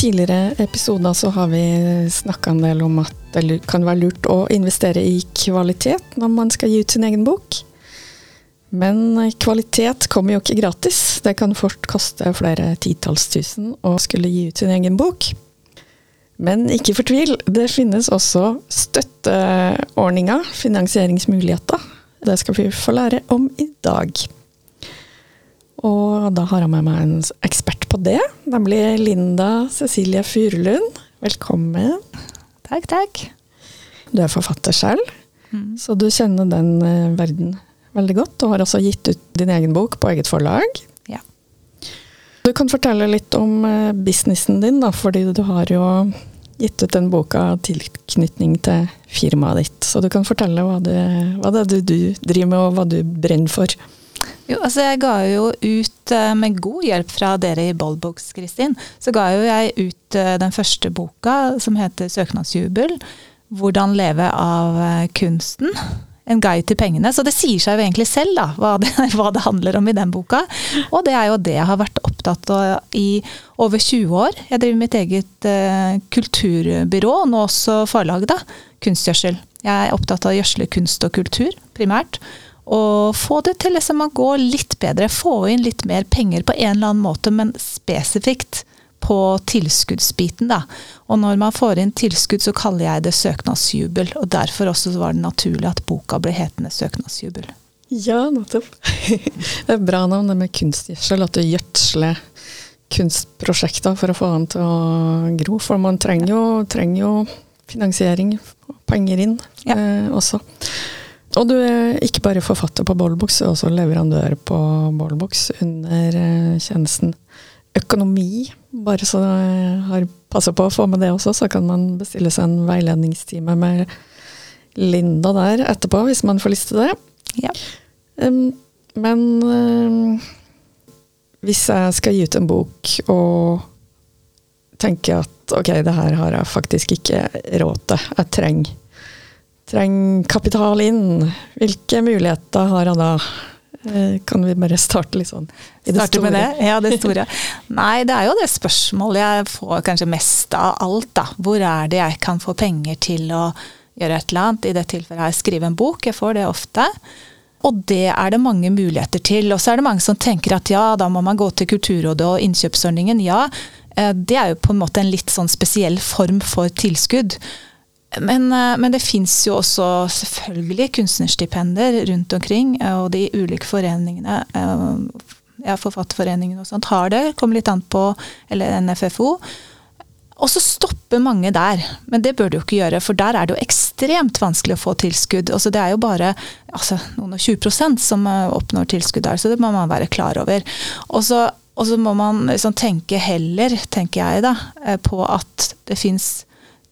Tidligere episoder så har vi snakka en del om at det kan være lurt å investere i kvalitet når man skal gi ut sin egen bok. Men kvalitet kommer jo ikke gratis. Det kan fort koste flere titalls tusen å skulle gi ut sin egen bok. Men ikke fortvil, det finnes også støtteordninger, finansieringsmuligheter. Det skal vi få lære om i dag. Og da har jeg med meg en ekspert på det, nemlig Linda Cecilie Furulund. Velkommen. Takk, takk. Du er forfatter selv, mm. så du kjenner den uh, verden veldig godt. Du har også gitt ut din egen bok på eget forlag. Ja. Du kan fortelle litt om uh, businessen din, da, fordi du har jo gitt ut den boka tilknytning til firmaet ditt. Så du kan fortelle hva det, hva det er du, du driver med, og hva du brenner for. Jo, altså jeg ga jo ut, eh, med god hjelp fra dere i Boldbox, Kristin, så ga jo jeg ut eh, den første boka som heter 'Søknadsjubel'. Hvordan leve av eh, kunsten. En guide til pengene. Så det sier seg jo egentlig selv da, hva det, hva det handler om i den boka. Og det er jo det jeg har vært opptatt av i over 20 år. Jeg driver mitt eget uh, kulturbyrå, nå også forlag, da. Kunstgjødsel. Jeg er opptatt av å gjødsle kunst og kultur, primært. Og få det til liksom å gå litt bedre. Få inn litt mer penger på en eller annen måte, men spesifikt på tilskuddsbiten, da. Og når man får inn tilskudd, så kaller jeg det søknadsjubel. Og derfor også var det naturlig at boka ble hetende Søknadsjubel. Ja, nettopp. Det er bra navn, det med kunstgjødsel. At du gjødsler kunstprosjekter for å få den til å gro. For man trenger jo, trenger jo finansiering, penger inn ja. eh, også. Og du er ikke bare forfatter på Bollbox, du er også leverandør på Bollbox under eh, tjenesten Økonomi. Bare så jeg har passa på å få med det også, så kan man bestille seg en veiledningstime med Linda der etterpå, hvis man får lyst til det. Ja. Um, men um, hvis jeg skal gi ut en bok og tenker at ok, det her har jeg faktisk ikke råd til, jeg trenger trenger kapital inn. Hvilke muligheter har han da? Eh, kan vi bare starte litt sånn i det starte store? Med det? Ja, det store. Nei, det er jo det spørsmålet jeg får kanskje mest av alt, da. Hvor er det jeg kan få penger til å gjøre et eller annet? I det tilfellet jeg skriver en bok, jeg får det ofte. Og det er det mange muligheter til. Og så er det mange som tenker at ja, da må man gå til Kulturrådet og innkjøpsordningen. Ja, eh, det er jo på en måte en litt sånn spesiell form for tilskudd. Men, eh, men, det fins jo også selvfølgelig kunstnerstipender rundt omkring, eh, og de ulike foreningene, eh, ja, Forfatterforeningen og sånt, har det. Kommer litt an på Eller NFFO. Og så stopper mange der. Men det bør du jo ikke gjøre, for der er det jo ekstremt vanskelig å få tilskudd. Altså, det er jo bare altså, noen og 20% som oppnår tilskudd der, så det må man være klar over. Og så, må man liksom tenke heller, tenker jeg da, på at det fins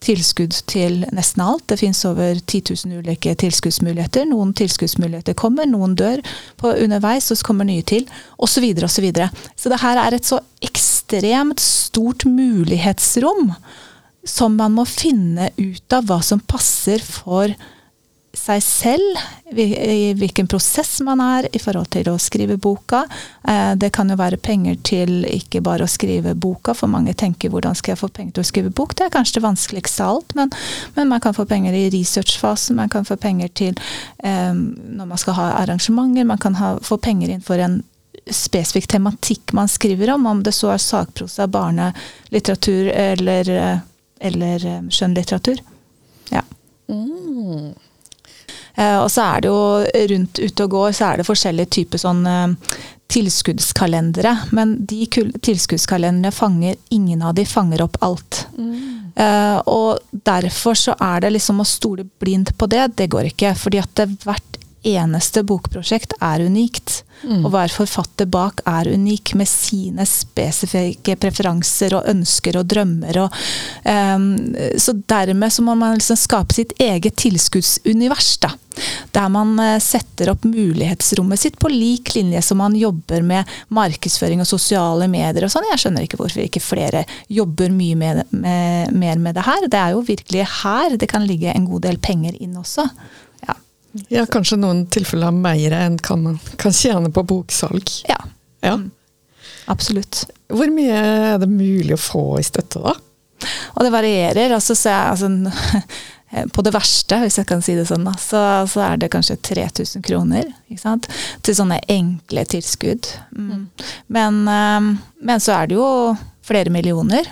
tilskudd til nesten alt. Det finnes over 10 000 ulike tilskuddsmuligheter. Noen tilskuddsmuligheter kommer, noen dør på underveis, og så kommer nye til, osv. Så, videre, og så, så det her er et så ekstremt stort mulighetsrom som man må finne ut av hva som passer for seg selv, i hvilken prosess man er i forhold til å skrive boka. Eh, det kan jo være penger til ikke bare å skrive boka, for mange tenker hvordan skal jeg få penger til å skrive bok? Det er kanskje det vanskeligste av alt, men, men, man kan få penger i researchfasen, man kan få penger til um, når man skal ha arrangementer, man kan ha, få penger inn for en spesifikk tematikk man skriver om, om det så er sakprosa, barnelitteratur eller, eller skjønnlitteratur. Ja. Mm. Eh, og så er det jo rundt ute og går, så er det forskjellige typer sånn eh, tilskuddskalendere. Men de tilskuddskalenderne fanger Ingen av de fanger opp alt. Mm. Uh, og derfor så er det liksom å stole blindt på det, det går ikke. Fordi at det hvert eneste bokprosjekt er unikt. Mm. Og hver forfatter bak er unik med sine spesifikke preferanser og ønsker og drømmer. Og, um, så dermed så må man liksom skape sitt eget tilskuddsunivers. da. Der man eh, setter opp mulighetsrommet sitt på lik linje som man jobber med markedsføring og sosiale medier og sånn. Jeg skjønner ikke hvorfor ikke flere jobber mye med, med, mer med det her. Det er jo virkelig her det kan ligge en god del penger inn også. Ja. Kanskje noen tilfeller mer enn kan man kan tjene på boksalg. ja. Ja. Mm. Absolutt. Hvor mye er det mulig å få i støtte, da? Og det varierer. Altså, så jeg, altså, på det verste, hvis jeg kan si det sånn, så, så er det kanskje 3000 kroner til sånne enkle tilskudd. Mm. Men, eh, men så er det jo flere millioner.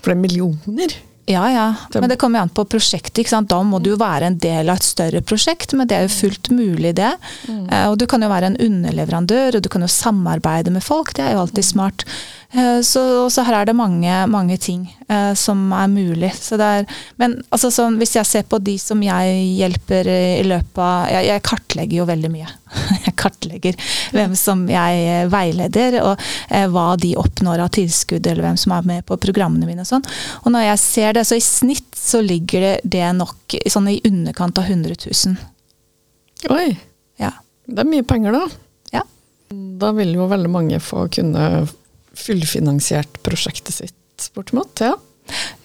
Flere er millioner. Ja, ja. Men det kommer jo an på prosjektet. ikke sant? Da må du jo være en del av et større prosjekt, men det er jo fullt mulig, det. Eh, Og du kan jo være en underleverandør, og du kan jo samarbeide med folk. Det er jo alltid smart. Eh, Så, så her er det mange, mange ting eh, som er mulig. Er, men altså, sånn, hvis jeg ser på de som jeg hjelper i løpet av Jeg, jeg kartlegger jo veldig mye. Jeg kartlegger hvem som jeg eh, veileder, og eh, hva de oppnår av tilskudd, eller hvem som er med på programmene mine og sånn. Og når jeg ser det, så i snitt så ligger det, det nok sånn i underkant av 100 000. Oi, Ja. det er mye penger, da. Ja. Da vil jo veldig mange få kunne fullfinansiert prosjektet sitt, bortimot. Ja.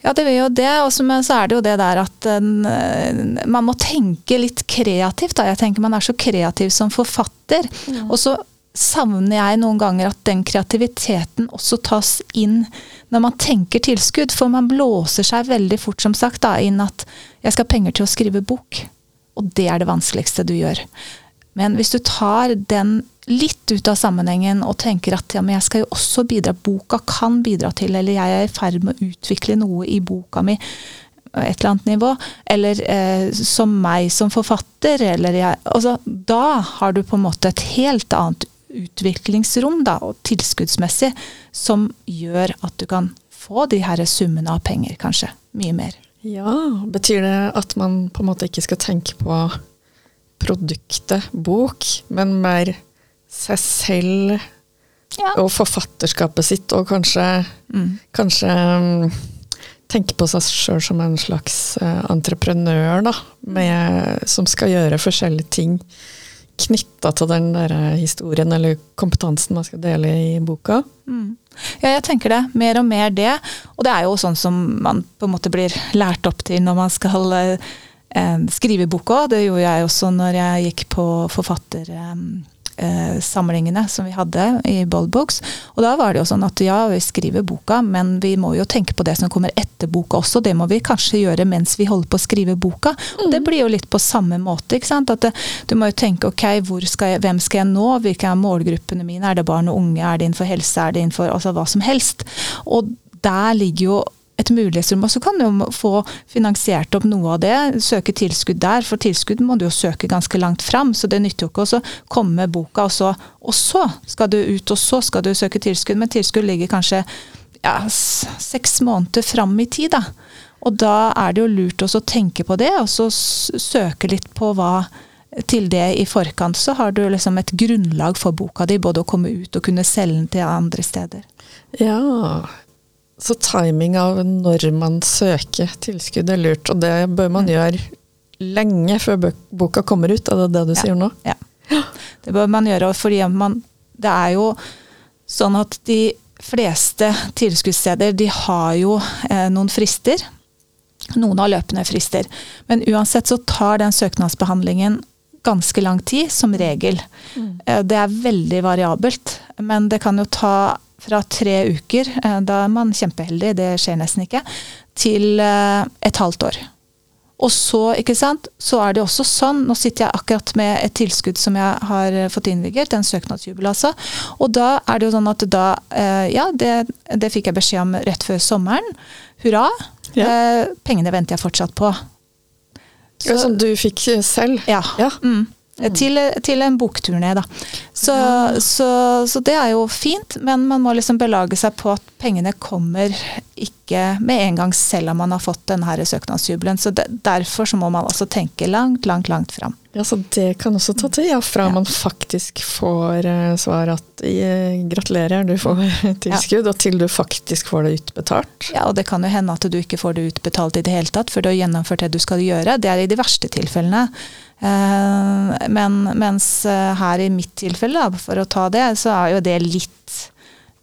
Ja, det vil jo det. Og så- men så er det jo det der at en, eh, man må tenke litt kreativt. Da. Jeg tenker man er så kreativ som forfatter. Og så savner jeg noen ganger at den kreativiteten også tas inn når man tenker tilskudd. For man blåser seg veldig fort som sagt da, inn at jeg skal ha penger til å skrive bok. Og det er det vanskeligste du gjør. Men hvis du tar den litt ut av sammenhengen og tenker at ja, men jeg skal jo også bidra, boka kan bidra til, eller jeg er i ferd med å utvikle noe i boka mi, et eller annet nivå, eller eh, som meg som forfatter, eller jeg altså, Da har du på en måte et helt annet utviklingsrom, da, og tilskuddsmessig, som gjør at du kan få de her summene av penger, kanskje. Mye mer. ja. Betyr det at man på en måte ikke skal tenke på produktet bok, men mer seg selv Ja. og forfatterskapet sitt, og kanskje, Mm. kanskje mm, tenke på seg sjøl som en slags eh, entreprenør, da, med, som skal gjøre forskjellige ting knytta til den der eh, historien eller kompetansen man skal dele i boka. Mm. Ja, jeg tenker det. Mer og mer det. Og det er jo sånn som man på en måte blir lært opp til når man skal eh, eh, skrive boka. Det gjorde jeg også når jeg gikk på forfattersamlingene som vi hadde i Bold Books. Og da var det jo sånn at ja, vi skriver boka, men vi må jo tenke på det som kommer etter boka også. Det må vi kanskje gjøre mens vi holder på å skrive boka. Og det blir jo litt på samme måte. ikke sant? At det, du må jo tenke ok, hvor skal jeg, hvem skal jeg nå? Hvilke er målgruppene mine? Er det barn og unge? Er det innenfor helse? Er det innenfor altså, hva som helst? Og der ligger jo et mulighetsrom, og så kan du få finansiert opp noe av det. Søke tilskudd der, for tilskudd må du jo søke ganske langt fram. Så det nytter jo ikke å komme med boka, og så, og så skal du ut, og så skal du søke tilskudd. Men tilskudd ligger kanskje ja, seks måneder fram i tid, da. Og da er det jo lurt også å tenke på det, og så søke litt på hva til det i forkant, så har du liksom et grunnlag for boka di, både å komme ut og kunne selge den til andre steder. Ja, så timing av når man søker tilskudd er lurt, og det bør man gjøre lenge før boka kommer ut, er det det du Ja. sier nå? Ja. Det bør man gjøre, fordi man, det er jo sånn at de fleste tilskuddssteder de har jo eh, noen frister. Noen har løpende frister. Men uansett så tar den søknadsbehandlingen ganske lang tid, som regel. Eh, Det er veldig variabelt, men det kan jo ta fra tre uker, eh, da er man kjempeheldig, det skjer nesten ikke, til eh, et halvt år. Og så, ikke sant, så er det også sånn, nå sitter jeg akkurat med et tilskudd som jeg har eh, fått innvilget, en søknadsjubel altså, og da er det jo sånn at da, ja, det, det fikk jeg beskjed om rett før sommeren. Hurra! Ja. Pengene venter jeg fortsatt på. Ja, som du fikk selv? Ja. Ja. Mm. Mm. Til, til, en bokturné, da. Så, ja. så, så, det er jo fint, men man må liksom belage seg på at pengene kommer ikke med en gang, selv om man har fått denne søknadsjubelen. Så det, derfor så må man også tenke langt, langt, langt fram. Ja, Så det kan også ta tid, ja, fra ja. man faktisk får uh, svar at gratulerer, du får tilskudd, og til du faktisk får det utbetalt? Ja, og det kan jo hende at du ikke får det utbetalt i det hele tatt før du har gjennomført det du skal gjøre. Det er i de verste tilfellene. Eh, men mens eh, her i mitt tilfelle, for å ta det, så er jo det litt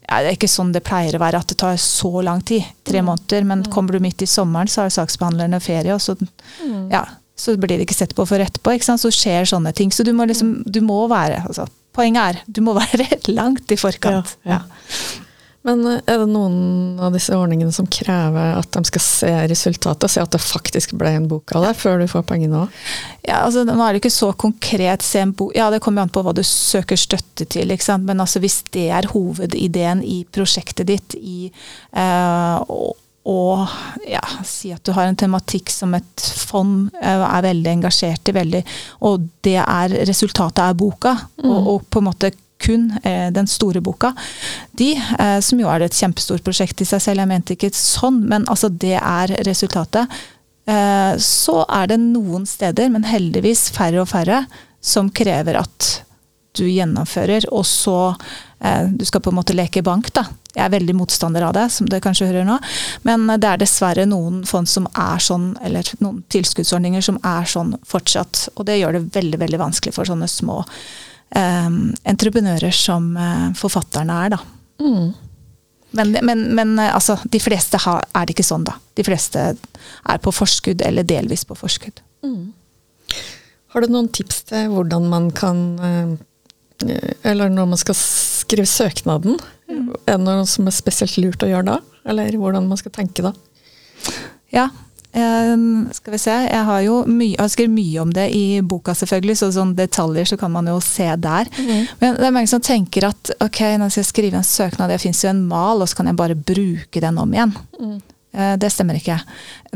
ja, Det er ikke sånn det pleier å være, at det tar så lang tid. Tre mm. måneder. Men mm. kommer du midt i sommeren, så har saksbehandlerne ferie, og så, mm. ja, så blir det ikke sett på for etterpå. Ikke sant? Så skjer sånne ting. Så du må liksom Du må være altså, Poenget er, du må være langt i forkant. Ja, ja. Men eh, er det noen av disse ordningene som krever at de skal se resultatet, se at det faktisk ble en bok av det, før du får pengene òg? Ja, altså, nå er det ikke så konkret. Se en bok. Ja, det kommer an på hva du søker støtte til. ikke sant? Men altså, hvis det er hovedideen i prosjektet ditt, i eh, og, ja, si at du har en tematikk som et fond eh, er veldig engasjert i, veldig, og det er resultatet er boka, mm. og, og, på en måte kun eh, den store boka. De, eh, som jo er et kjempestort prosjekt i seg selv, jeg mente ikke sånn, men altså det er resultatet. Eh, så er det noen steder, men heldigvis færre og færre, som krever at du gjennomfører, og så Du skal på en måte leke bank, da. Jeg er veldig motstander av det, som dere kanskje hører nå. Men det er dessverre noen fond som er sånn, eller noen tilskuddsordninger som er sånn fortsatt. Og det gjør det veldig, veldig vanskelig for sånne små entreprenører som uh, forfatterne er, da. Mm. Men, men, men uh, altså, de fleste har, er det ikke sånn, da. De fleste er på forskudd, eller delvis på forskudd. Mm. Har du noen tips til hvordan man kan uh, Eller når man skal skrive søknaden, mm. er det noe som er spesielt lurt å gjøre da? Eller hvordan man skal tenke da? Ja, skal vi se, Jeg har jo mye, jeg skrevet mye om det i boka, selvfølgelig, så sånne detaljer så kan man jo se der. Mm. Men det er mange som tenker at ok, når jeg skal skrive en søknad, det fins jo en mal, og så kan jeg bare bruke den om igjen. Mm. Uh, det stemmer ikke.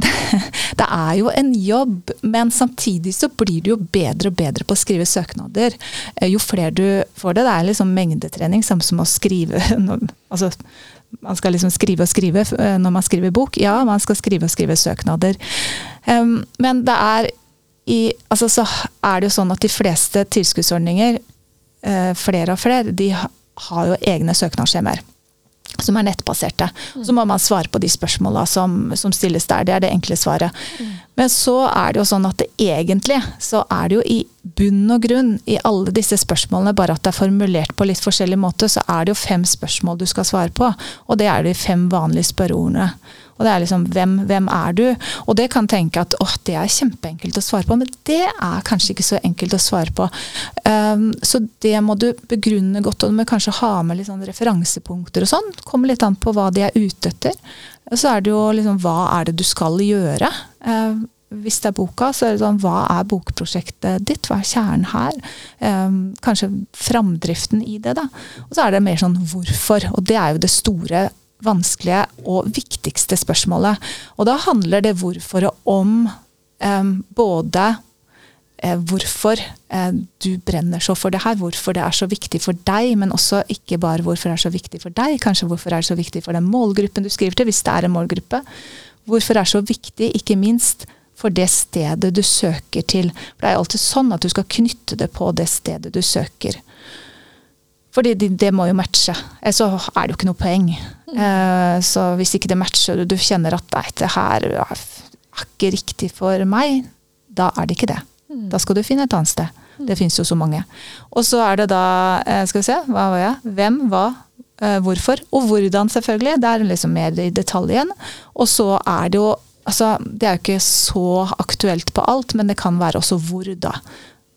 Det er jo en jobb, men samtidig så blir du jo bedre og bedre på å skrive søknader. Uh, jo flere du får det. Det er liksom mengdetrening, samme som å skrive altså man skal liksom skrive og skrive eh, når man skriver bok. Ja, man skal skrive og skrive søknader. Men det er i Altså så er det jo sånn at de fleste tilskuddsordninger, uh, flere og flere, de har jo egne søknadsskjemaer som er nettbaserte. Mm. Så må man svare på de spørsmåla som, som, stilles der. Det er det enkle svaret. Men så er det jo sånn at det egentlig så er det jo i bunn og grunn i alle disse spørsmålene, bare at det er formulert på litt forskjellig måte, så er det jo fem spørsmål du skal svare på. Og det er de fem vanlige spørreordene. Og det er liksom hvem, hvem er du? Og det kan tenke at åh, det er kjempeenkelt å svare på, men det er kanskje ikke så enkelt å svare på. Um, så det må du begrunne godt, og du må kanskje ha med litt sånn referansepunkter og sånn. Kommer litt an på hva de er ute etter. Så er det jo liksom hva er det du skal gjøre? Eh, hvis det er boka, så er det sånn hva er bokprosjektet ditt? Hva er kjernen her? Eh, kanskje framdriften i det, da. Og så er det mer sånn hvorfor. Og det er jo det store vanskelige og viktigste spørsmålet. Og da handler det hvorfor om eh, både hvorfor eh, du brenner så for det her, hvorfor det er så viktig for deg, men også ikke bare hvorfor det er så viktig for deg, kanskje hvorfor det er så viktig for den målgruppen du skriver til, hvis det er en målgruppe. Hvorfor det er så viktig, ikke minst for det stedet du søker til. For det er jo alltid sånn at du skal knytte det på det stedet du søker. Fordi det, det, må jo matche. Så er det jo ikke noe poeng. Mm. Så hvis ikke det matcher, og du kjenner at nei, det her er ikke riktig for meg, da er det ikke det. Mm. Da skal du finne et annet sted. Mm. Det fins jo så mange. Og så er det da, uh, skal vi se, hva var jeg? Hvem, hva, uh, hvorfor? Og hvordan, selvfølgelig. Det er liksom mer i detaljen. Og så er det jo Altså, det er jo ikke så aktuelt på alt, men det kan være også hvor, da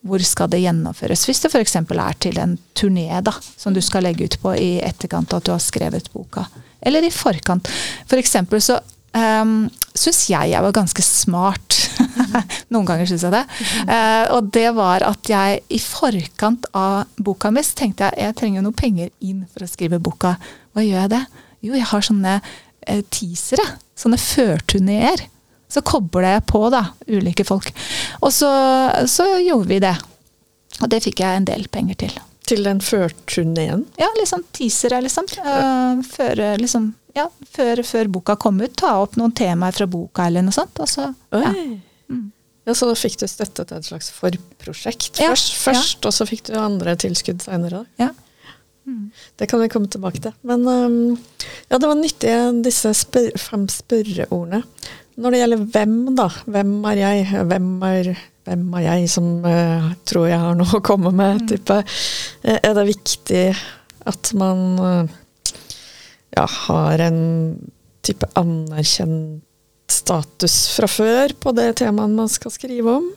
hvor skal det gjennomføres? Hvis det f.eks. er til en turné da, som du skal legge ut på i etterkant av at du har skrevet boka. Eller i forkant. For eksempel så um, ehm, syns jeg jeg var ganske smart. Noen ganger syns jeg det. Uh, og det var at jeg i forkant av boka mi tenkte jeg jeg trenger noe penger inn for å skrive boka. Hva gjør jeg det? Jo, jeg har sånne uh, teasere. Sånne førturneer så kobler jeg på da, ulike folk. Og så, så gjorde vi det. Og det fikk jeg en del penger til. Til den førturneen? Ja, liksom teasere, liksom. Uh, før, liksom ja, før, før, boka kom ut, ta opp noen temaer fra boka eller noe sånt. Og så, ja. Mm. ja. Så da fikk du støtte til et slags forprosjekt ja, først, først og så fikk du andre tilskudd seinere? Ja. Mm. Det kan vi komme tilbake til. Men um, ja, det var nyttig, disse spør fem spørreordene. Når det gjelder hvem, da. Hvem er jeg? Hvem er, hvem er jeg som uh, tror jeg har noe å komme med? Mm. Type. Eh, er det viktig at man uh, ja, har en type anerkjent status fra før på det temaet man skal skrive om?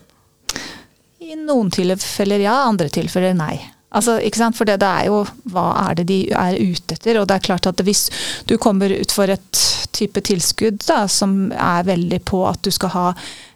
I noen tilfeller ja, andre tilfeller nei. Altså, ikke sant? For det, det, er jo hva er det de er ute etter. Og det er klart at hvis du kommer ut for et type tilskudd da, som er veldig på at du skal ha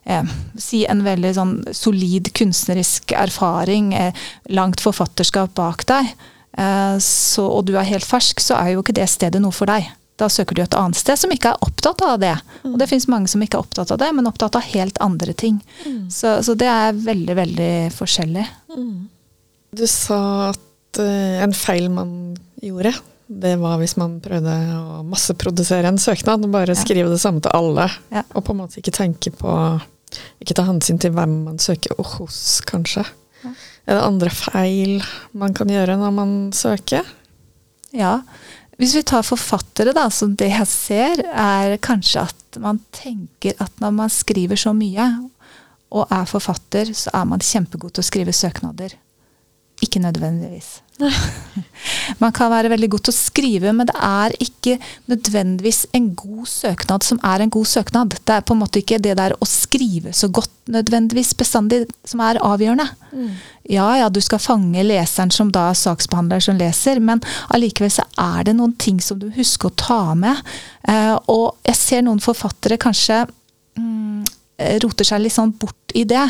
eh, si en veldig sånn solid kunstnerisk erfaring, eh, langt forfatterskap bak deg, eh, så, og du er helt fersk, så er jo ikke det stedet noe for deg. Da søker du et annet sted som ikke er opptatt av det. Mm. Og det finnes mange som ikke er opptatt av det, men opptatt av helt andre ting. Mm. Så, så, det er veldig, veldig forskjellig. Mm. Du sa at uh, en feil man gjorde, det var hvis man prøvde å masseprodusere en søknad. Bare ja. skrive det samme til alle, ja. og på en måte ikke tenke på Ikke ta hensyn til hvem man søker hos, kanskje. Ja. Er det andre feil man kan gjøre når man søker? Ja. Hvis vi tar forfattere, da, som det jeg ser, er kanskje at man tenker at når man skriver så mye, og er forfatter, så er man kjempegod til å skrive søknader. Ikke nødvendigvis. Man kan være veldig god til å skrive, men det er ikke nødvendigvis en god søknad som er en god søknad. Det er på en måte ikke det der å skrive så godt nødvendigvis bestandig som er avgjørende. Mm. Ja ja, du skal fange leseren som da er saksbehandler som leser, men allikevel så er det noen ting som du husker å ta med. Eh, og jeg ser noen forfattere kanskje mm, roter seg litt sånn bort i det.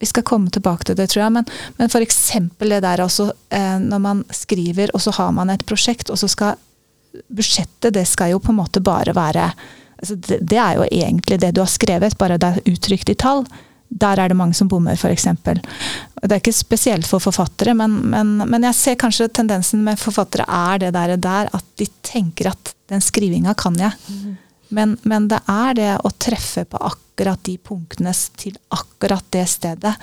Vi skal komme tilbake til det, tror jeg. Men, men f.eks. det der også, eh, når man skriver, og så har man et prosjekt, og så skal Budsjettet, det skal jo på en måte bare være altså det, det, er jo egentlig det du har skrevet, bare det er uttrykt i tall. Der er det mange som bommer, f.eks. Det er ikke spesielt for forfattere, men, men, men, jeg ser kanskje tendensen med forfattere er det der, der at de tenker at den skrivinga kan jeg. Mm. Men, men, det er det å treffe på akkurat de punktene til akkurat det stedet.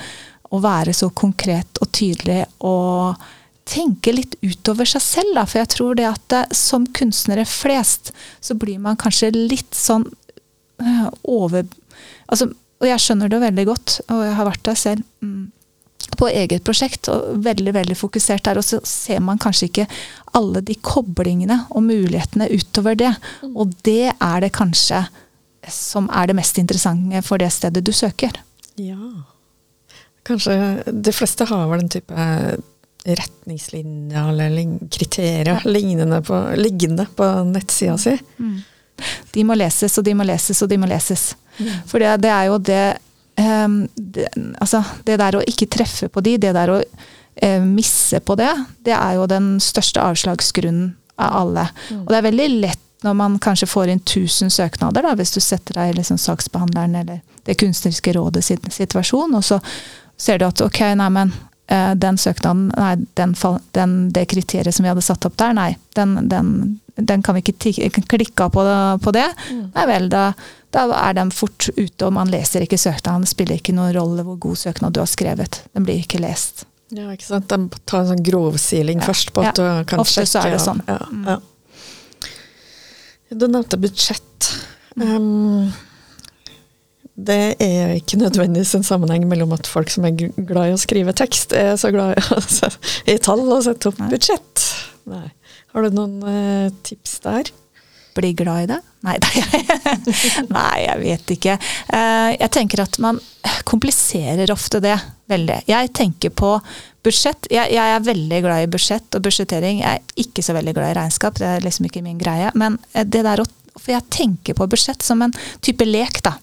Å være så konkret og tydelig og tenke litt utover seg selv. Da. For jeg tror det at det, som kunstnere flest, så blir man kanskje litt sånn øh, over altså, Og jeg skjønner det veldig godt, og jeg har vært der selv. Mm på eget prosjekt, og veldig veldig fokusert der. Og så ser man kanskje ikke alle de koblingene og mulighetene utover det. Mm. Og det er det kanskje som er det mest interessante for det stedet du søker. Ja. Kanskje de fleste har vel den type retningslinjer eller kriterier lignende på, liggende på nettsida si. Mm. De må leses, og de må leses, og de må leses. Mm. For det, det, er jo det um, det, altså, det der å ikke treffe på de, det der å uh, misse på det, det er jo den største avslagsgrunnen av alle. Mm. Og det er veldig lett når man kanskje får inn 1000 søknader, da, hvis du setter deg i liksom saksbehandleren eller det kunstneriske rådet sin situasjon, og så ser du at ok, nei, men uh, den søknaden, nei, den, den, det kriteriet som vi hadde satt opp der, nei, den, den, den kan vi ikke klikke på, på det. Mm. Nei vel, da da er den fort ute, og man leser ikke søknaden. Det spiller ikke noen rolle hvor god søknad du har skrevet. Den blir ikke lest. Ja, ikke sant. De tar en sånn grovsiling ja. først på at ja. du kan Ofte sjekke. så er det sånn. Ja, mm. ja. Du nevnte budsjett. Um, det er ikke nødvendigvis en sammenheng mellom at folk som er glad i å skrive tekst, er så glad i, i tall og sette opp budsjett. Nei. Har du noen uh, tips der? bli glad i det? Nei, nei, jeg vet ikke. Eh, jeg tenker at man kompliserer ofte det veldig. Jeg tenker på budsjett. Jeg, jeg, er veldig glad i budsjett og budsjettering. Jeg er ikke så veldig glad i regnskap, det er liksom ikke min greie. Men eh, det der å For jeg tenker på budsjett som en type lek, da.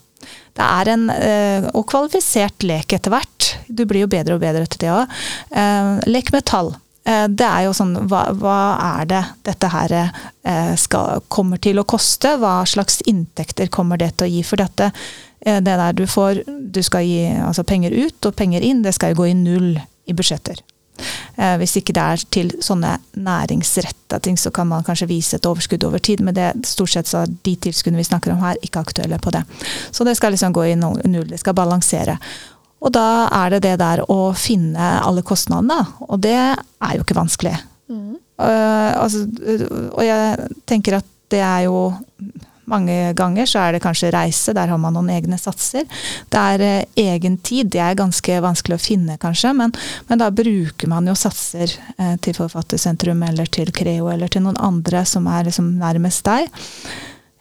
Det er en øh, og kvalifisert lek etter hvert. Du blir jo bedre og bedre etter det òg. Uh, lek med tall. Eh, det er jo sånn hva, hva er det dette her eh, skal, kommer til å koste? Hva slags inntekter kommer det til å gi? For dette, eh, det der du får Du skal gi altså penger ut og penger inn, det skal jo gå i null. I budsjetter. Eh, hvis ikke det er til sånne næringsretta ting, så kan man kanskje vise et overskudd over tid, men det stort sett så er de tilskuddene vi snakker om her, ikke aktuelle på det. Så det skal liksom gå i null, det skal balansere. Og da er det det der å finne alle kostnadene, og det er jo ikke vanskelig. Mm. Uh, altså, og jeg tenker at det er jo mange ganger så er det kanskje reise, der har man noen egne satser. Det er eh, egen tid, det er ganske vanskelig å finne kanskje, men, men da bruker man jo satser eh, til Forfattersentrum eller til Creo eller til noen andre som er liksom nærmest deg.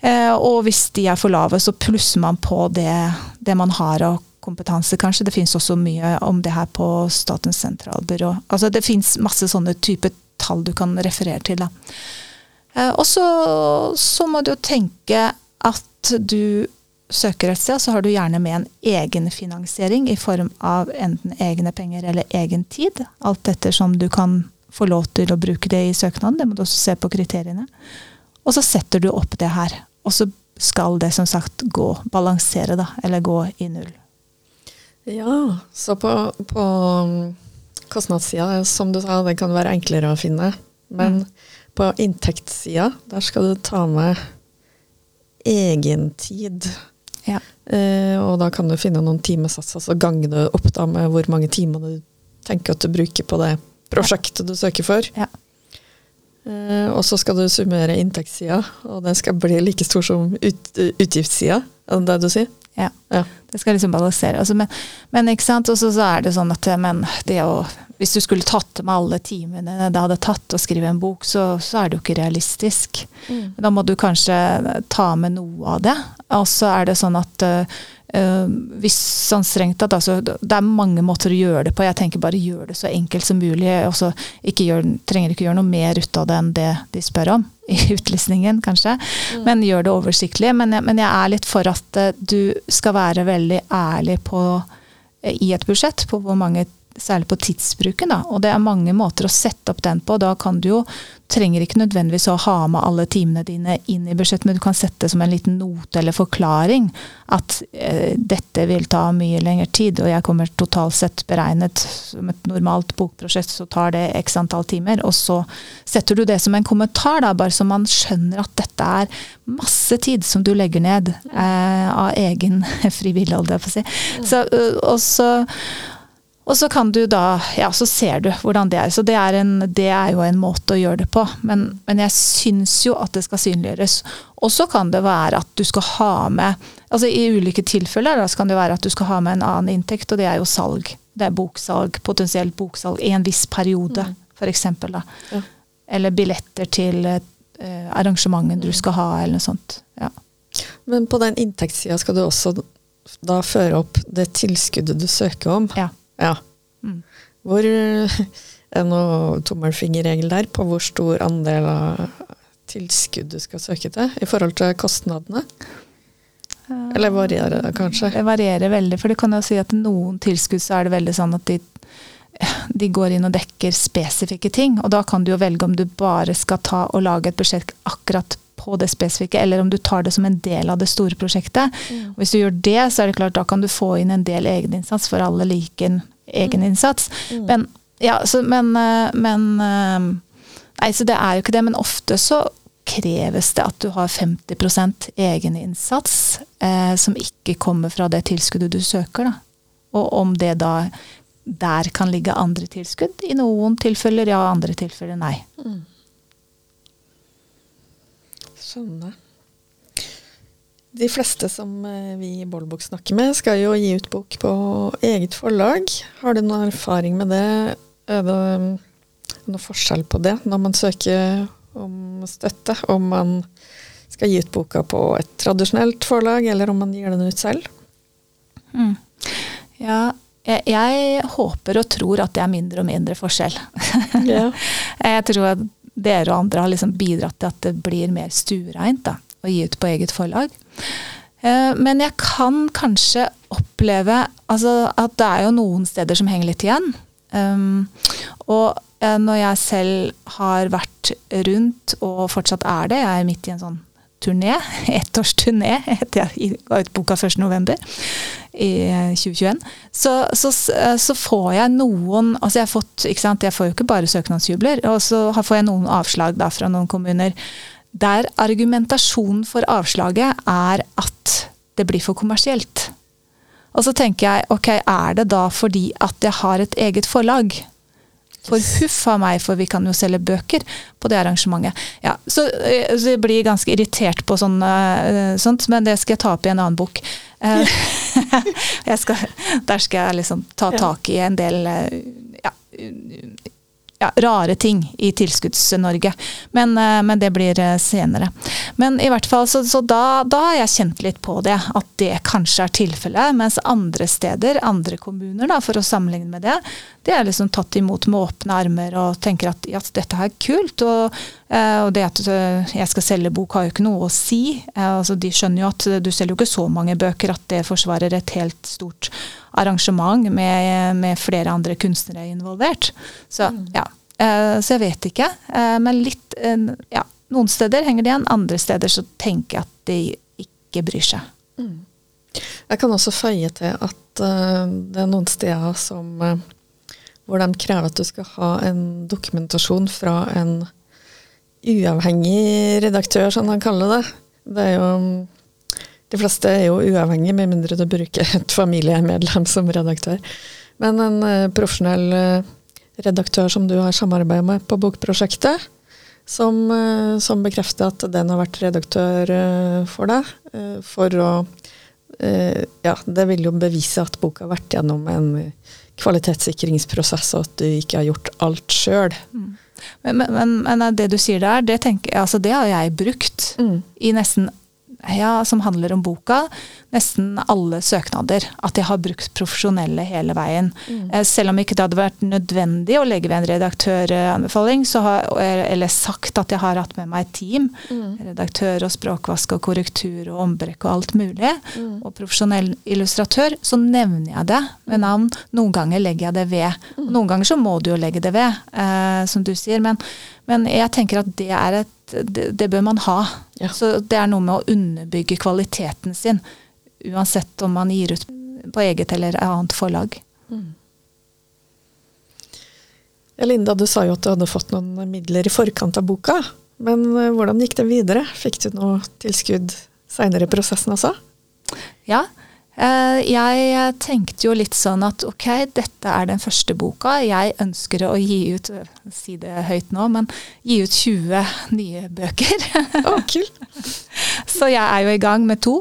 Eh, og hvis de er for lave, så plusser man på det, det man har av kompetanse, kanskje. Det finnes også mye om det her på Statens sentralbyrå. Altså det fins masse sånne type tall du kan referere til. da. Eh, og så, så må du tenke at du søker et sted, så har du gjerne med en egenfinansiering i form av enten egne penger eller egen tid. Alt etter som du kan få lov til å bruke det i søknaden. Det må du også se på kriteriene. Og så setter du opp det her. Og så skal det som sagt gå, balansere, da. Eller gå i null. Ja, så på, på kostnadssida, som du sa, det kan være enklere å finne. Men mm på inntektssida, der skal du ta med egentid. Ja. Eh, og da kan du finne noen timesatser, så ganger du opp da med hvor mange timer du tenker at du bruker på det prosjektet du søker for. Ja. Eh, og så skal du summere inntektssida, og den skal bli like stor som ut, utgiftssida. Er det det du sier? Ja. ja. Det skal liksom balansere. Altså, men, men, ikke sant, og så er det sånn at men det å hvis du skulle tatt med alle timene det hadde tatt å skrive en bok, så, så er det jo ikke realistisk. Mm. Da må du kanskje ta med noe av det. Og så er det sånn at uh, hvis sånn strengt tatt altså, Det er mange måter å gjøre det på. Jeg tenker bare gjør det så enkelt som mulig. Også, ikke gjør, trenger ikke gjøre noe mer ut av det enn det de spør om i utlysningen, kanskje. Mm. Men gjør det oversiktlig. Men jeg, men jeg, er litt for at uh, du skal være veldig ærlig på, uh, i et budsjett på hvor mange særlig på tidsbruken. Da. Og det er mange måter å sette opp den på. Da kan du jo, trenger ikke nødvendigvis å ha med alle timene dine inn i budsjettet, men du kan sette som en liten note eller forklaring at eh, dette vil ta mye lengre tid, og jeg kommer totalt sett beregnet som et normalt bokprosjekt, så tar det x antall timer. Og så setter du det som en kommentar, da, bare så man skjønner at dette er masse tid som du legger ned eh, av egen frivillig, holdt jeg på å si. Så, og så og så kan du da, ja, så ser du hvordan det er. Så det er, en, det er jo en måte å gjøre det på. Men, men jeg syns jo at det skal synliggjøres. Og så kan det være at du skal ha med altså I ulike tilfeller da, så kan det være at du skal ha med en annen inntekt, og det er jo salg. Det er boksalg, potensielt boksalg i en viss periode, mm. f.eks. Ja. Eller billetter til eh, arrangementen du skal ha, eller noe sånt. Ja. Men på den inntektssida skal du også da føre opp det tilskuddet du søker om. Ja. Ja. Mm. Hvor Er noe tommelfingerregel der på hvor stor andel av tilskudd du skal søke til i forhold til kostnadene? Eller varierer det kanskje? Det varierer veldig. For du kan jo si at noen tilskudd så er det veldig sånn at de, de går inn og dekker spesifikke ting. Og da kan du jo velge om du bare skal ta og lage et budsjett akkurat på det spesifikke, eller om du tar det som en del av det store prosjektet. Mm. Hvis du gjør det, så er det klart da kan du få inn en del egeninnsats, for alle liker egeninnsats. Mm. Men, ja, så, men, eh, men eh, Nei, så det er jo ikke det. Men ofte så kreves det at du har 50 egeninnsats eh, som ikke kommer fra det tilskuddet du søker. Da. Og om det da der kan ligge andre tilskudd. I noen tilfeller ja, andre tilfeller nei. Mm. Skjønner. De fleste som eh, vi i Bollbok snakker med, skal jo gi ut bok på eget forlag. Har du noen erfaring med det? Er det noen noe forskjell på det når man søker om støtte? Om man skal gi ut boka på et tradisjonelt forlag, eller om man gir den ut selv? Mm. Ja, jeg, jeg, håper og tror at det er mindre og mindre forskjell. Ja. jeg tror at dere og andre har liksom bidratt til at det blir mer stuereint å gi ut på eget forlag. Eh, men jeg kan kanskje oppleve altså, at det er jo noen steder som henger litt igjen. Um, og eh, når jeg selv har vært rundt, og fortsatt er det, jeg er midt i en sånn turné. Ettårsturné etter jeg. Ga ut boka 1.11. i 2021. Så, så, så, får jeg noen altså jeg, fått, sant? jeg får jo ikke bare søknadsjubler. Og så får jeg noen avslag da fra noen kommuner der argumentasjonen for avslaget er at det blir for kommersielt. Og så tenker jeg ok, er det da fordi at jeg har et eget forlag? For huff a meg, for vi kan jo selge bøker på det arrangementet. Ja, så, eh, så jeg blir ganske irritert på sånn, uh, sånt, men det skal jeg ta opp i en annen bok. Uh, skal, der skal jeg liksom ta tak i en del ja, ja, rare ting i Tilskudds-Norge. Men, eh, men, det blir eh, senere. Men i hvert fall, så, så da, da, har jeg kjent litt på det, at det kanskje er tilfellet. Mens andre steder, andre kommuner, da, for å sammenligne med det, det er liksom tatt imot med åpne armer og tenker at ja, dette er kult. Og, eh, og, det at jeg skal selge bok har jo ikke noe å si. Altså, de skjønner jo at du selger jo ikke så mange bøker at det forsvarer et helt stort arrangement med, med flere andre kunstnere involvert. Så mm. ja. Eh, så jeg vet ikke. Eh, men litt ja, Noen steder henger det igjen, andre steder så tenker jeg at de ikke bryr seg. Mm. Jeg kan også føye til at uh, det er noen steder som uh, hvor de krever at du skal ha en dokumentasjon fra en uavhengig redaktør, som de kaller det. Det er jo de fleste er jo uavhengige, med mindre du bruker et familiemedlem som redaktør. Men en uh, profesjonell uh, redaktør som du har samarbeidet med på bokprosjektet, som, uh, som, bekrefter at den har vært redaktør for deg, for å Ja, det vil jo bevise at boka har vært gjennom en kvalitetssikringsprosess, og at du ikke har gjort alt sjøl. Mm. Men, men, men, det du sier der, det, tenker, altså det har jeg brukt mm. i nesten ja, som handler om boka, nesten alle søknader. At jeg har brukt profesjonelle hele veien. Mm. Eh, selv om ikke det hadde vært nødvendig å legge ved en redaktøranbefaling, så har, eller sagt at jeg har hatt med meg et team. Mm. Redaktør og språkvask og korrektur og ombrekk og alt mulig. Mm. Og profesjonell illustratør. Så nevner jeg det med mm. navn. Noen ganger legger jeg det ved. Mm. noen ganger så må du jo legge det ved, eh, som du sier. Men, men jeg tenker at det er et det, det, bør man ha. Ja. Så det er noe med å underbygge kvaliteten sin. Uansett om man gir ut på eget eller annet forlag. Mm. Linda, du sa jo at du hadde fått noen midler i forkant av boka. Men eh, hvordan gikk det videre? Fikk du noe tilskudd seinere i prosessen også? Ja, jeg tenkte jo litt sånn at ok, dette er den første boka. Jeg ønsker å gi ut si det høyt nå, men gi ut 20 nye bøker. Oh, cool. Så jeg er jo i gang med to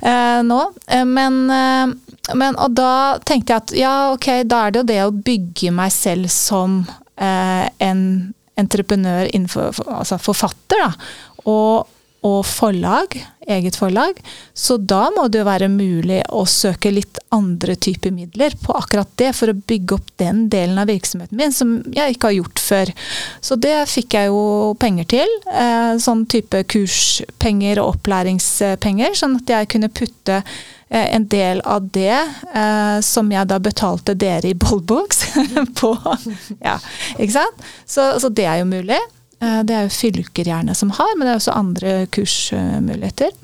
eh, nå. Eh, men, eh, men, Og da tenkte jeg at ja, ok, da er det jo det å bygge meg selv som eh, en entreprenør innenfor altså forfatter, da. Og og forlag, eget forlag. Så da må det jo være mulig å søke litt andre typer midler på akkurat det, for å bygge opp den delen av virksomheten min som jeg ikke har gjort før. Så det fikk jeg jo penger til. Eh, sånn type kurspenger og opplæringspenger, sånn at jeg kunne putte eh, en del av det eh, som jeg da betalte dere i Bollbox på. Ja, ikke sant? Så, så det er jo mulig. Eh, det er jo fylker gjerne som har, men det er også andre kursmuligheter.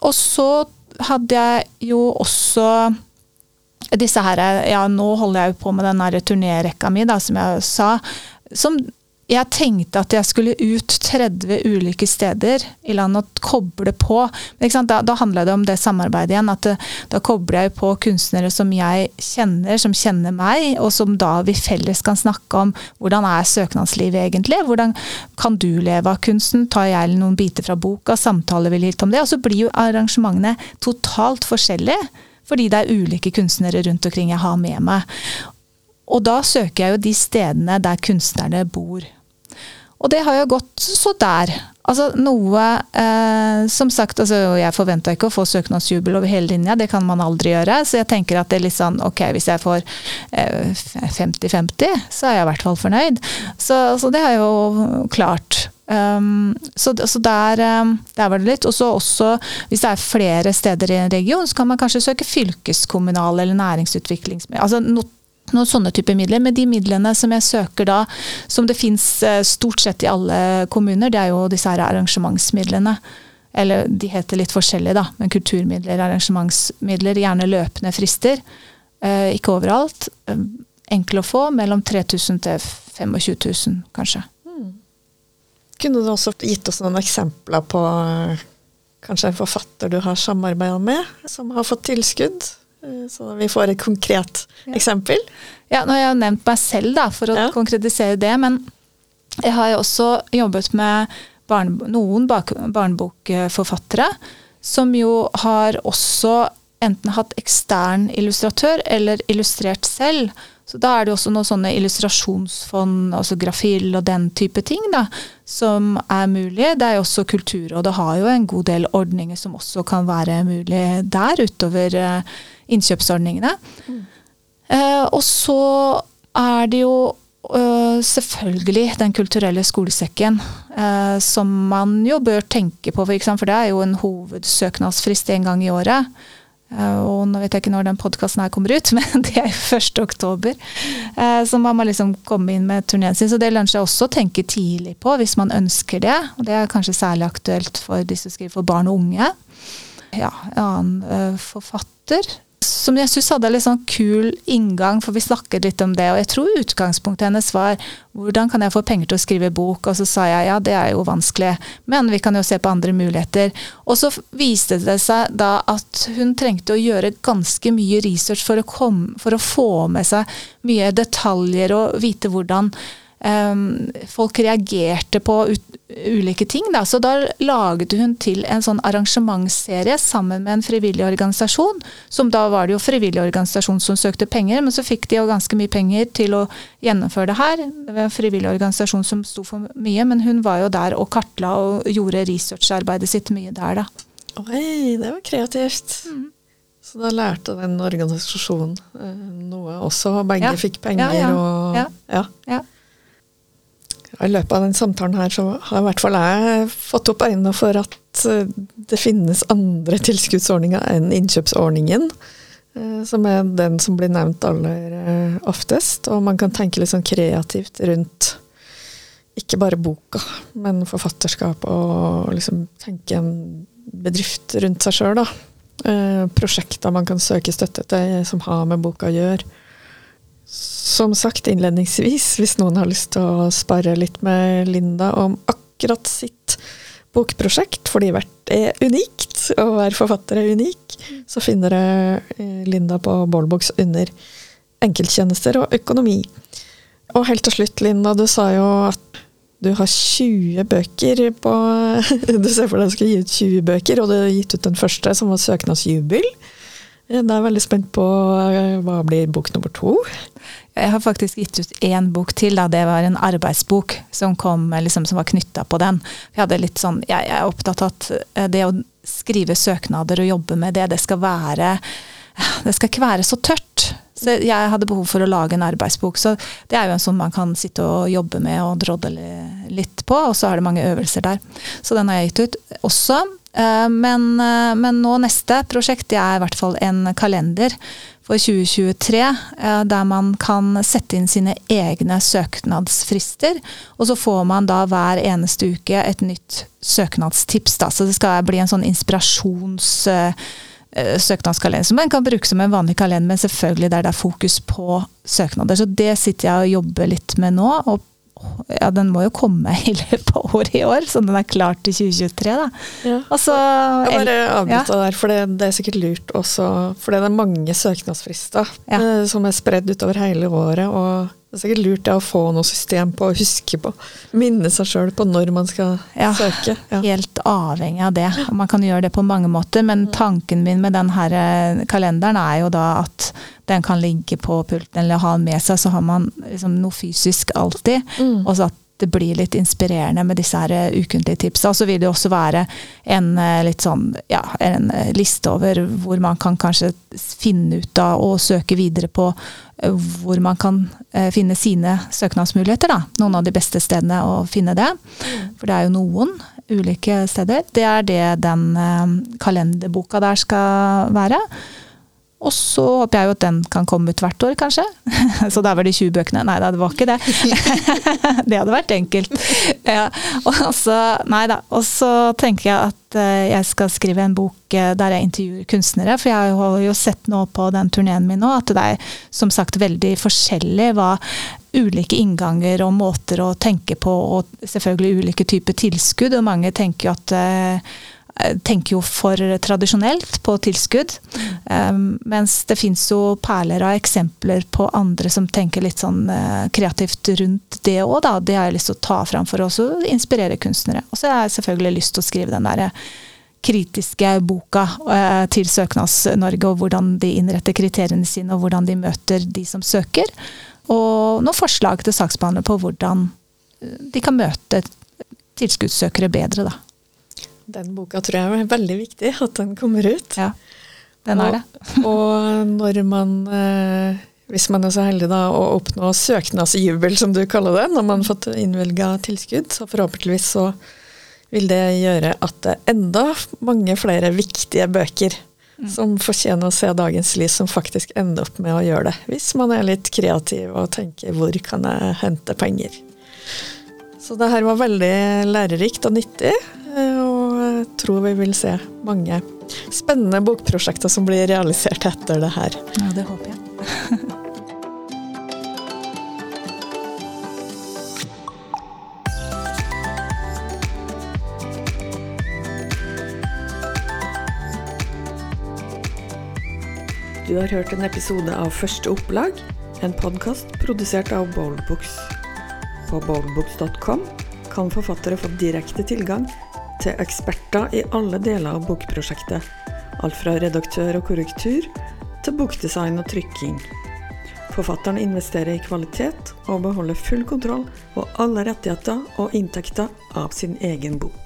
Og så hadde jeg jo også disse her Ja, nå holder jeg jo på med den turnérekka mi, da, som jeg sa. Som jeg tenkte at jeg skulle ut 30 ulike steder i landet og koble på. Da, da handla det om det samarbeidet igjen. at det, Da kobler jeg på kunstnere som jeg kjenner, som kjenner meg, og som da vi felles kan snakke om hvordan er søknadslivet egentlig? Hvordan kan du leve av kunsten? Tar jeg noen biter fra boka? Samtaler vi litt om det? Og så blir jo arrangementene totalt forskjellige. Fordi det er ulike kunstnere rundt omkring jeg har med meg. Og da søker jeg jo de stedene der kunstnerne bor. Og det har jo gått så der. Altså noe eh, Som sagt, altså, jeg forventa ikke å få søknadsjubel over hele linja, det kan man aldri gjøre. Så jeg tenker at det er litt sånn ok, hvis jeg får 50-50, eh, så er jeg i hvert fall fornøyd. Så, så det har jeg jo klart. Um, så, så der, um, der, var det litt. Og så også, hvis det er flere steder i en region, så kan man kanskje søke fylkeskommunal eller næringsutviklingsmiljø. Altså no, noen sånne typer midler. Men de midlene som jeg søker da, som det fins eh, stort sett i alle kommuner, det er jo disse her arrangementsmidlene. eller de heter litt forskjellig, da, men kulturmidler, arrangementsmidler, gjerne løpende frister. Eh, ikke overalt. Eh, enkle å få, mellom 3000 til 25 000, kanskje. Mm. Kunne du også gitt oss noen eksempler på kanskje en forfatter du har samarbeida med, som har fått tilskudd? Så vi får et konkret ja. eksempel. Ja, nå har jeg nevnt meg selv da, for å ja. konkretisere det. Men jeg har jo også jobbet med barn, noen barnebokforfattere som jo har også enten hatt ekstern illustratør eller illustrert selv. Så da er det også noen sånne illustrasjonsfond, altså Grafill og den type ting, da, som er mulig. Det er jo også Kulturrådet har jo en god del ordninger som også kan være mulig der, utover uh, innkjøpsordningene. Mm. Uh, og så er det jo Uh, selvfølgelig Den kulturelle skolesekken, uh, som man jo bør tenke på. For, for det er jo en hovedsøknadsfrist en gang i året. Uh, og nå vet jeg ikke når den podkasten her kommer ut, men det er jo 1. oktober. så man må liksom komme inn med turneen sin. Så det lønner seg også å tenke tidlig på, hvis man ønsker det. Og det er kanskje særlig aktuelt for de som skriver for barn og unge. Ja, en annen forfatter som jeg syns hadde litt sånn kul inngang, for vi snakket litt om det. Og jeg tror utgangspunktet hennes var hvordan kan jeg få penger til å skrive bok? Og så sa jeg ja, det er jo vanskelig, men vi kan jo se på andre muligheter. Og så viste det seg da at hun trengte å gjøre ganske mye research for å, komme, for å få med seg mye detaljer og vite hvordan folk reagerte på ulike ting. Da. Så da laget hun til en sånn arrangementsserie sammen med en frivillig organisasjon. Som da var det jo frivillig organisasjon som søkte penger, men så fikk de jo ganske mye penger til å gjennomføre det her. Det var en frivillig organisasjon som sto for mye, men hun var jo der og kartla og gjorde researcharbeidet sitt mye der, da. Oi, det var kreativt. Mm. Så da lærte den organisasjonen eh, noe også, og begge ja. fikk penger ja, ja. og ja. I løpet av den samtalen her så har i hvert fall jeg fått opp øynene for at eh, det finnes andre tilskuddsordninger enn innkjøpsordningen. Eh, som er den som blir nevnt aller eh, oftest. Og man kan tenke litt sånn kreativt rundt ikke bare boka, men forfatterskap og liksom tenke en bedrift rundt seg sjøl, da. Prosjekter man kan søke støtte til som har med boka å gjøre. Som sagt innledningsvis, hvis noen har lyst til å spare litt med Linda om akkurat sitt bokprosjekt, fordi hvert er unikt, og hver forfatter er unik, så finner jeg eh, Linda på Bålboks under enkelttjenester og økonomi. Og helt til slutt, Linda, du sa jo at du har 20 bøker på Du ser for deg at du skal gi ut 20 bøker, og du har gitt ut den første, som var søknadsjubel. Da er jeg veldig spent på eh, hva blir bok nummer to? Jeg har faktisk gitt ut én bok til. Da. Det var en arbeidsbok som, kom, liksom, som var knytta på den. Jeg, sånn, jeg, er opptatt av at eh, det å skrive søknader og jobbe med det, det skal være Det skal ikke være så tørt. Så jeg hadde behov for å lage en arbeidsbok. Så det er jo en sånn man kan sitte og jobbe med og drodle litt på, og så er det mange øvelser der. Så den har jeg gitt ut også. Eh, men, eh, men, nå neste prosjekt det er i hvert fall en kalender for 2023, eh, der man kan sette inn sine egne søknadsfrister. Og så får man da hver eneste uke et nytt søknadstips. Da. Så det skal bli en sånn inspirasjons søknadskalender som man kan bruke som en vanlig kalender, men selvfølgelig der det er fokus på søknader. Så det sitter jeg og jobber litt med nå, og ja, den må jo komme i løpet av året i år, så den er klar til 2023. da. Ja. Altså, jeg bare avbryter ja. der, for det, det, er sikkert lurt også. For det er mange søknadsfrister ja. eh, som er spredd utover hele året. og det er sikkert lurt å få noe system på å huske på. Minne seg sjøl på når man skal ja, søke. Ja. Helt avhengig av det. Man kan gjøre det på mange måter, men tanken min med den her kalenderen er jo da at den kan ligge på pulten eller ha den med seg, så har man liksom noe fysisk alltid. Mm. Og så at det blir litt inspirerende med disse her eh, ukentlige tipsa. Så vil det også være en eh, sånn ja, en eh, liste over hvor man kan kanskje finne ut av og søke videre på hvor man kan finne sine søknadsmuligheter. Da. Noen av de beste stedene å finne det. Mm. For det er jo noen ulike steder. Det er det den kalenderboka der skal være. Og så håper jeg jo at den kan komme ut hvert år, kanskje. Så da var det 20 bøkene. Nei da, det var ikke det. det hadde vært enkelt. Ja. Og så, nei da. Og så tenker jeg at eh, jeg skal skrive en bok eh, der jeg intervjuer kunstnere. For jeg har jo sett nå på den turneen min nå at det er som sagt veldig forskjellig hva ulike innganger og måter å tenke på, og selvfølgelig ulike typer tilskudd. Og mange tenker jo at Eh, tenker jo for tradisjonelt på tilskudd. Um, mens det fins jo perler av eksempler på andre som tenker litt sånn uh, kreativt rundt det òg, da. Det har jeg lyst til å ta fram for å inspirere kunstnere. Og så har jeg selvfølgelig lyst til å skrive den derre kritiske boka uh, til Søknads-Norge, og hvordan de innretter kriteriene sine, og hvordan de møter de som søker. Og noen forslag til saksbehandler på hvordan de kan møte tilskuddssøkere bedre, da. Den boka tror jeg er veldig viktig at den kommer ut. Ja, den er det. og når man, eh, hvis man er så heldig da, å oppnå søknadsjubel, som du kaller det, når man har fått innvilga tilskudd, så forhåpentligvis så vil det gjøre at det er enda mange flere viktige bøker mm. som fortjener å se dagens lys, som faktisk ender opp med å gjøre det. Hvis man er litt kreativ og tenker 'hvor kan jeg hente penger'? Så det her var veldig lærerikt og nyttig. Eh, og jeg tror vi vil se mange spennende bokprosjekter som blir realisert etter det her. Ja, det håper jeg. Du har hørt en episode av Første opplag, en podkast produsert av Bowlbooks. På bowlbooks.com kan forfattere få direkte tilgang til eksperter i alle deler av bokprosjektet. Alt fra redaktør og korrektur til bokdesign og trykking. Forfatteren investerer i kvalitet og beholder full kontroll på alle rettigheter og inntekter av sin egen bok.